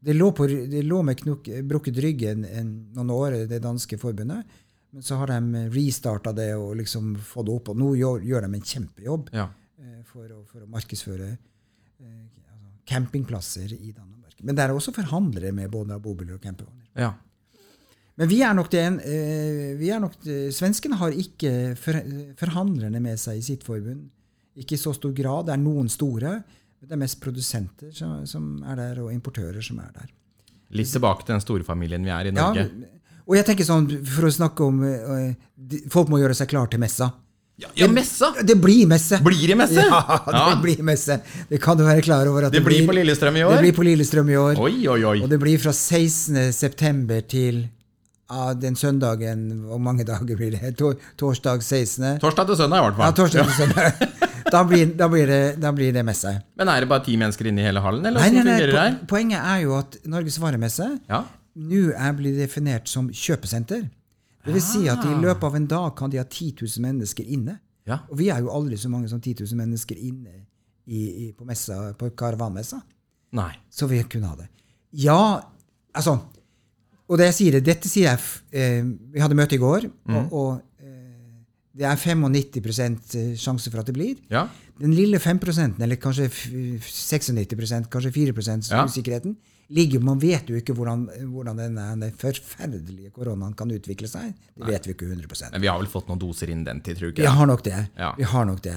det, lå, på, det lå med knok, brukket rygg en, en, noen år, det danske forbundet. Men så har de restarta det og liksom fått det opp. Og nå gjør, gjør de en kjempejobb Ja. eh, for, å, for å markedsføre eh, altså, campingplasser i Danmark. Men det er også forhandlere med både bobiler og campervogner. ja. Men vi er nok det en vi er nok, det- Svenskene har ikke for, forhandlerne med seg i sitt forbund. Ikke i så stor grad. Det er noen store. Det er mest produsenter som, som er der, og importører som er der. Litt tilbake til den storfamilien vi er i Ja, Norge. og jeg tenker sånn, for å snakke om eh, Folk må gjøre seg klar til messa. Ja, ja messa! Det blir messe! Blir det messe? Ja, det Ja. blir messe. Det kan du være klar over. at Det blir på Lillestrøm i år? Det blir på Lillestrøm i år. Oi, oi, oi. Og det blir fra 16. september til ja, den søndagen Hvor mange dager blir det? Tor, torsdag 16. Torsdag til søndag, i hvert fall. Ja, torsdag til søndag. Da blir, da, blir det, da blir det messe. Men er det bare ti mennesker inne i hele hallen, eller Nei, nei, nei, nei, po poenget er jo at Norges varemesse Ja. nå er blitt definert som kjøpesenter. Det vil si at i Ah. løpet av en dag kan de ha 10 000 mennesker inne. Ja. Og vi er jo aldri så mange som 10 000 mennesker inne i, i, på, messa, på karavanmessa. Nei. Så vi kunne ha det. Ja, altså Og det jeg sier det, dette sier jeg eh, Vi hadde møte i går, og, og eh, det er 95% sjanse for at det blir. Ja. Den lille 5% eller kanskje 96% kanskje 4% Ja. usikkerheten ligger Man vet jo ikke hvordan, hvordan denne, denne forferdelige koronaen kan utvikle seg. Det vet vi ikke 100 Men vi har vel fått noen doser innen den tid, tror jeg. Vi har nok det. Ja. Vi har nok det.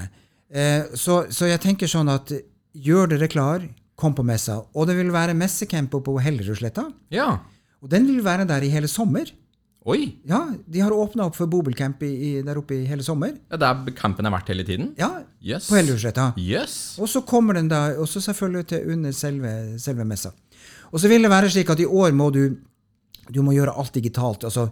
Eh, så, så jeg tenker sånn at gjør dere klar, kom på messa. Og det vil være messecamp på Hellerudsletta. Ja. Og den vil være der i hele sommer. Oi! Ja, De har åpna opp for bobilcamp der oppe i hele sommer. Ja, Der campen har vært hele tiden? Ja, yes. på Hellerudsletta. Yes. Og så kommer den da også selvfølgelig til under selve, selve messa. Og så vil det være slik at i år må du du må gjøre alt digitalt. altså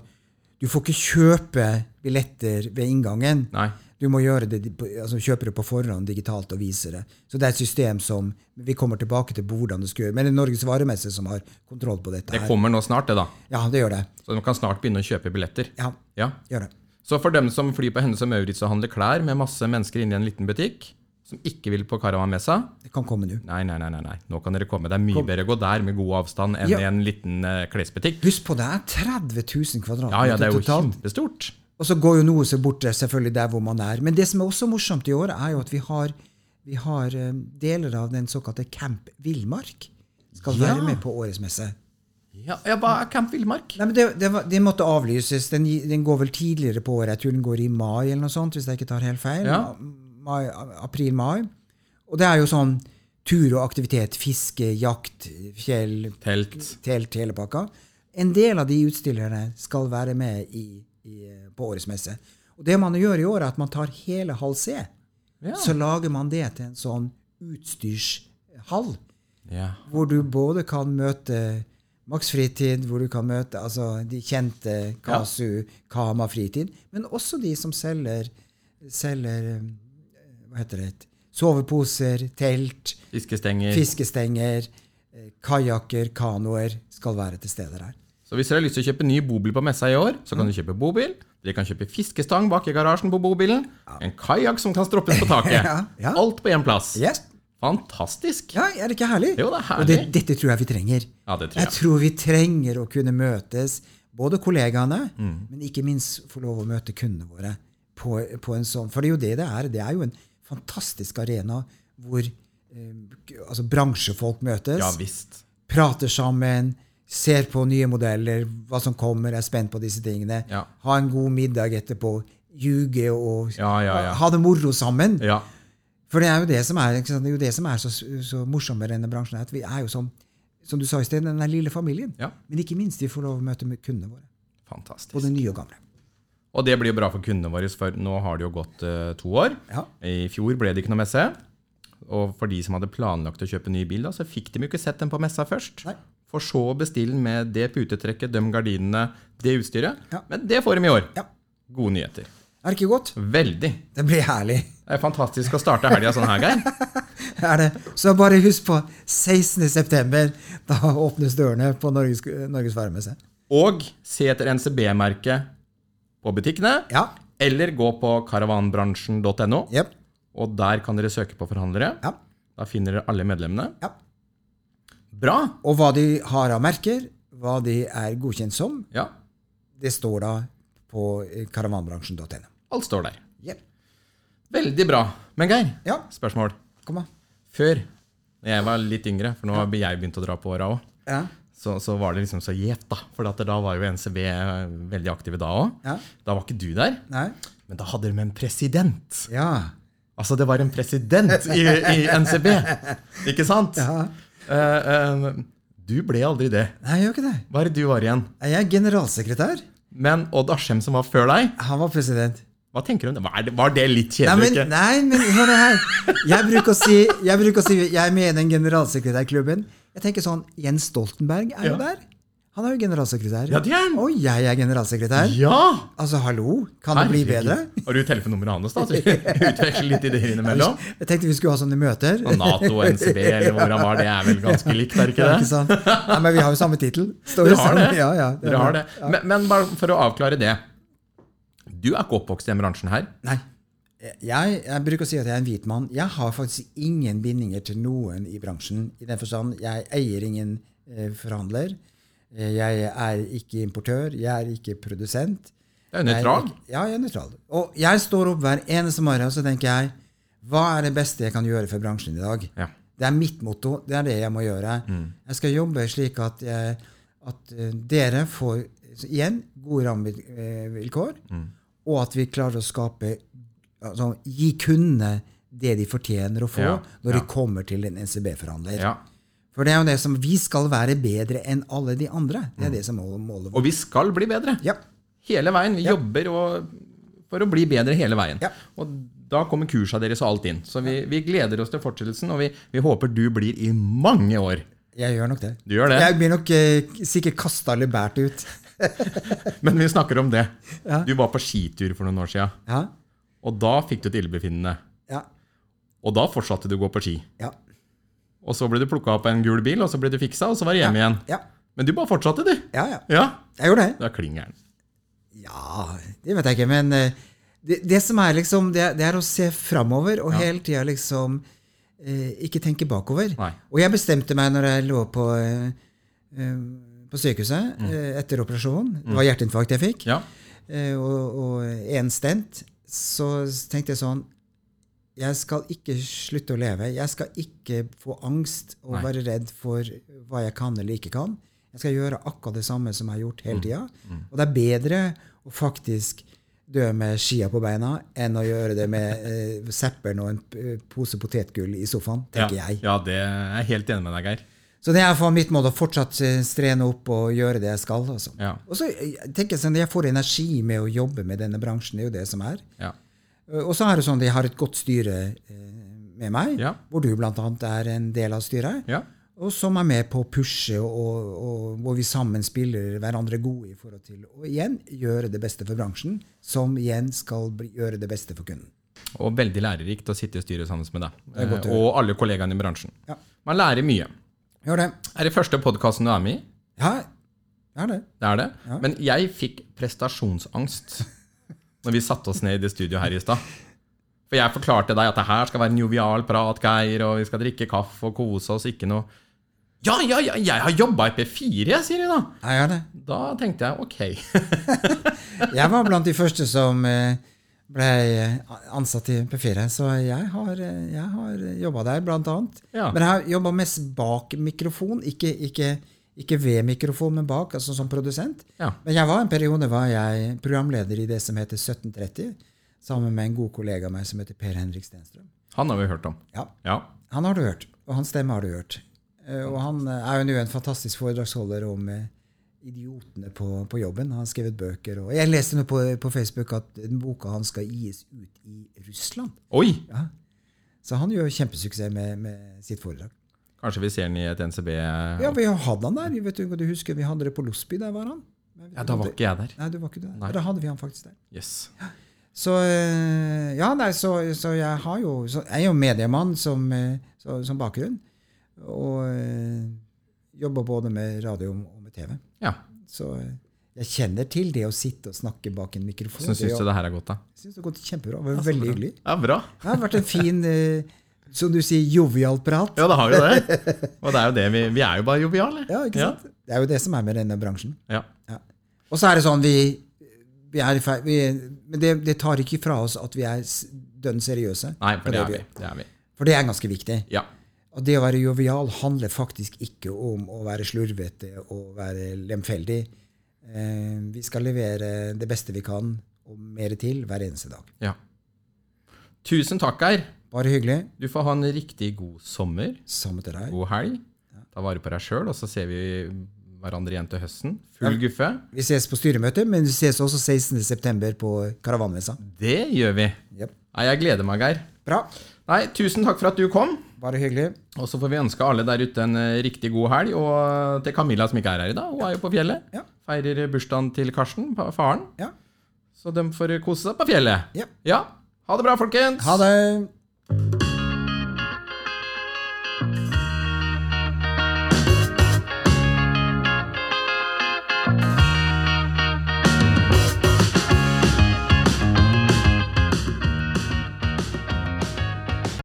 Du får ikke kjøpe billetter ved inngangen. Nei. Du må det, altså kjøpe det på forhånd digitalt og vise det. Så det er et system som Vi kommer tilbake til hvordan det skal gjøre. Men det er Norges varemesse som har kontroll på dette. Det kommer nå snart, det, da. Ja, det gjør det. Så man kan snart begynne å kjøpe billetter. Ja, Ja. gjør det. Så for dem som flyr på Hennes og Maurits og handler klær med masse mennesker inne i en liten butikk, som ikke vil på Caravanmessa Det kan komme nå. Nei, nei, nei, nei. Nå kan dere komme. Det er mye bedre å gå der med god avstand enn Ja. i en liten uh, klesbutikk. Husk på, det er 30 000 kvadratmeter Ja, ja, det er jo totalt. kjempestort. Og så går jo noe seg bort selvfølgelig der hvor man er. Men det som er også morsomt i år, er jo at vi har, vi har eh, deler av den såkalte Camp Villmark skal Ja. være med på årets messe. Ja, ja Hva er Camp Villmark? Nei, men det, det, det måtte avlyses. Den, den går vel tidligere på året. Jeg tror den går i mai, eller noe sånt, hvis jeg ikke tar helt feil. Ja. Mai, April-mai. Og det er jo sånn tur og aktivitet. Fiske, jakt, fjell, Telt. telt, hele pakka. En del av de utstillerne skal være med i, i, på årets messe. Og det man gjør i år, er at man tar hele halv C. Ja. Så lager man det til en sånn utstyrshall Ja. hvor du både kan møte Max Fritid, hvor du kan møte altså, de kjente Kasu, Kama Fritid, men også de som selger, selger hva heter det, soveposer, telt, Fiskestenger. fiskestenger, eh, kajakker, kanoer skal være til stede der. Så hvis dere har lyst til å kjøpe ny bobil på messa i år, så kan du kjøpe bobil. Dere kan kjøpe fiskestang bak i garasjen på bobilen. En kajakk som kan stroppes på taket. Ja, ja. Alt på én plass. Yes. Fantastisk. Ja, er det ikke herlig? Jo, det er Og det, dette tror jeg vi trenger. Ja, det tror Jeg jeg. tror vi trenger å kunne møtes, både kollegaene, Mm. men ikke minst få lov å møte kundene våre på, på en sånn For det er jo det det er. Det er jo en fantastisk arena hvor eh, altså bransjefolk møtes, Ja visst. prater sammen, ser på nye modeller, hva som kommer, er spent på disse tingene. Ja. Ha en god middag etterpå, ljuge og Ja, ja, ja. ha det moro sammen. Ja. For det er jo det som er. Det er, jo det som er så, så morsomt med denne bransjen. At vi er jo som, som du sa i sted, den lille familien. Men ikke minst vi får lov å møte kundene våre. Fantastisk. Både nye og gamle. Og det blir jo bra for kundene våre, for nå har det jo gått uh, to år. Ja. I fjor ble det ikke noe messe. Og for de som hadde planlagt å kjøpe ny bil, da, så fikk de jo ikke sett den på messa først. Nei. For så å bestille den med det putetrekket, de gardinene, det utstyret. Ja. Men det får de i år. Ja. Gode nyheter. Er det ikke godt? Veldig. Det blir herlig. Det er fantastisk å starte helga sånn her, Geir. Er det. Så bare husk på 16. september. Da åpnes dørene på Norges, Norges varemesse. Og se etter NCB-merket på butikkene, Ja. eller gå på karavanbransjen.no, Yep. og der kan dere søke på forhandlere. Ja. Da finner dere alle medlemmene. ja. Bra! Og hva de har av merker, hva de er godkjent som, Ja, det står da på eh, karavanbransjen.no. alt står der. Yep. Veldig bra. Men Geir, Ja, spørsmål. kom. Før, da jeg var litt yngre, for nå har jeg begynt å dra på åra òg. Så, så var det liksom så gjevt, da. For da var jo NCB veldig aktive da òg. Ja. Da var ikke du der, Nei. men da hadde de en president. Ja. Altså, det var en president i, i NCB, ikke sant? ja. Uh, uh, du ble aldri det. Nei, jeg gjør ikke det. Hva er det du var igjen? Jeg er generalsekretær. Men Odd Askim, som var før deg, Han var president. hva tenker du om det? Var det, var det litt Nei, kjedelig? men, nei, men hør her. Jeg bruker, å si, jeg bruker å si jeg er med i den generalsekretærklubben. Jeg tenker sånn, Jens Stoltenberg er jo Ja. der. Han er jo generalsekretær. Ja, det er han. Og jeg er generalsekretær. Ja! Altså, hallo? Kan det bli bedre? Har du telefonnummeret hans, da? Så vi utveksler litt ideer innimellom? Jeg tenkte vi skulle ha sånne møter. Og Nato og NCB, eller hvor han var, det er vel ganske likt, er det ikke Ja, det? ikke sant? Nei, men vi har jo samme tittel. Dere har det. Ja, ja, Dere har det. Men, men bare for å avklare det. Du er ikke oppvokst i den bransjen her. Nei. Jeg, jeg bruker å si at jeg er en hvit mann. Jeg har faktisk ingen bindinger til noen i bransjen. I den forstand, jeg eier ingen eh, forhandler. Eh, Jeg er ikke importør. Jeg er ikke produsent. Det er nøytral. Jeg er ikke- Ja, jeg er nøytral. Og jeg står opp hver eneste morgen og så tenker jeg, hva er det beste jeg kan gjøre for bransjen i dag? Ja. Det er mitt motto. Det er det jeg må gjøre. Jeg skal jobbe slik at, jeg, at eh, dere får igjen gode rammevilkår, og at vi klarer å skape altså, Gi kundene det de fortjener å få Ja, når ja. de kommer til en NCB-forhandler. Ja. For det er jo det som Vi skal være bedre enn alle de andre. Det er det som målet Og vi skal bli bedre. Ja. Hele veien. Vi jobber og, for å bli bedre hele veien. Og da kommer kursa deres og alt inn. Så vi, vi gleder oss til fortsettelsen, og vi, vi håper du blir i mange år. Jeg gjør nok det. Du gjør det. Jeg blir nok eh, sikkert kasta eller båret ut. Men vi snakker om det. Du var på skitur for noen år siden, Ja. Og da fikk du et illebefinnende. Ja. Og da fortsatte du å gå på ski. Ja. Og så ble du plukka opp av en gul bil, og så ble du fiksa, og så var du hjemme igjen. Ja. Men du bare fortsatte, du. Ja, ja. Ja. Jeg gjorde det. Da klinger den. Ja, det vet jeg ikke, men eh, det, det som er liksom, det, det er å se framover og hele tida liksom eh, ikke tenke bakover. Nei. Og jeg bestemte meg når jeg lå på, eh, eh, på sykehuset eh, etter operasjonen. det var hjerteinfarkt jeg fikk, Ja. eh, og, og en stent, så tenkte jeg sånn jeg skal ikke slutte å leve. Jeg skal ikke få angst og Nei. være redd for hva jeg kan eller ikke kan. Jeg skal gjøre akkurat det samme som jeg har gjort hele tida. Og det er bedre å faktisk dø med skia på beina enn å gjøre det med eh, seppelen og en pose potetgull i sofaen, tenker ja. jeg. Ja, det er jeg helt enig med deg, Geir. Så det er for mitt mål å fortsatt eh, strene opp og gjøre det jeg skal. Altså. Ja. Og så eh, tenker jeg sånn, Jeg får energi med å jobbe med denne bransjen. Det er jo det som er. Ja. Eh, Og så er det sånn at jeg har et godt styre med meg, Ja. hvor du bl.a. er en del av styret. ja. Og som er med på å pushe, og, og, hvor vi sammen spiller hverandre gode i forhold til å igjen gjøre det beste for bransjen, som igjen skal bli, gjøre det beste for kunden. Og veldig lærerikt å sitte i styret sammen med deg. Og alle kollegaene i bransjen. Ja. Man lærer mye. Gjør det. Er det første podkasten du er med i? Ja, det er det. Det er det. Men jeg fikk prestasjonsangst når vi satte oss ned i det studioet her i stad. For jeg forklarte deg at det her skal være en jovial prat, Geir, og vi skal drikke kaffe og kose oss, ikke noe Ja, ja, ja, jeg har jobba i P4, jeg, sier de da. Ja, gjør det. Da tenkte jeg ok. Jeg var blant de første som eh, ble ansatt i P4, så jeg har, eh, jeg har jobba der, blant annet. Ja. Men jeg har jobba mest bak mikrofon, ikke, ikke, ikke ved mikrofon, men bak, altså som produsent. Ja. Men jeg var en periode var jeg programleder i det som heter 1730, sammen med en god kollega av meg som heter Per Henrik Stenstrøm. Han har vi hørt om. Ja, Ja. Han har du hørt, og hans stemme har du hørt. Eh, Og han eh, er jo nå en fantastisk foredragsholder om eh, idiotene på, på jobben. Han har skrevet bøker. og Jeg leste nå på, på Facebook at den boka hans skal gis ut i Russland. Oi! Ja. Så han gjør kjempesuksess med, med sitt foredrag. Kanskje vi ser den i et NCB Ja, vi hadde han der. Vet du, du husker Vi hadde det på Losby. Der var han. Ja, da var ikke jeg der. Nei, du var ikke der. Nei. Da hadde vi han faktisk der. Yes. Så eh, ja, nei, så, så jeg har jo så Jeg er jo mediemann som, eh, så, som bakgrunn. Og eh, jobber både med radio og TV. Ja. Så eh, jeg kjenner til det å sitte og snakke bak en mikrofon. Hvordan syns du det her er gått, da? Synes det har gått kjempebra. Det var veldig hyggelig. Ja, bra. Det har vært en fin, uh, som du sier, jovial prat. Ja, det har jo det. Og det er jo det vi Vi er jo bare joviale. Ja, ikke sant? Det er jo det som er med denne bransjen. Ja. Ja. Og så er det sånn, vi, vi er feil, vi, Men det, det tar ikke fra oss at vi er dønn seriøse. Nei, for det er vi. Det er vi. For det er ganske viktig. Ja. Og det å være jovial handler faktisk ikke om å være slurvete og være lemfeldig. Eh, vi skal levere det beste vi kan, og mer til, hver eneste dag. ja. Tusen takk, Geir. Bare hyggelig. Du får ha en riktig god sommer. Samme til deg. God helg. Ta vare på deg sjøl, og så ser vi hverandre igjen til høsten. Full guffe. Vi ses på styremøtet, men vi ses også 16.9. på Karavanmessa. Det gjør vi. Yep. Nei, jeg gleder meg, Geir. Bra. Nei, Tusen takk for at du kom. Bare hyggelig. Og så får vi ønske alle der ute en eh, riktig god helg. Og til Camilla som ikke er her i dag, hun er jo på fjellet. Ja. Feirer bursdagen til Karsten, faren. Ja. Så de får kose seg på fjellet. Ja. Ja. Ha det bra, folkens. Ha det.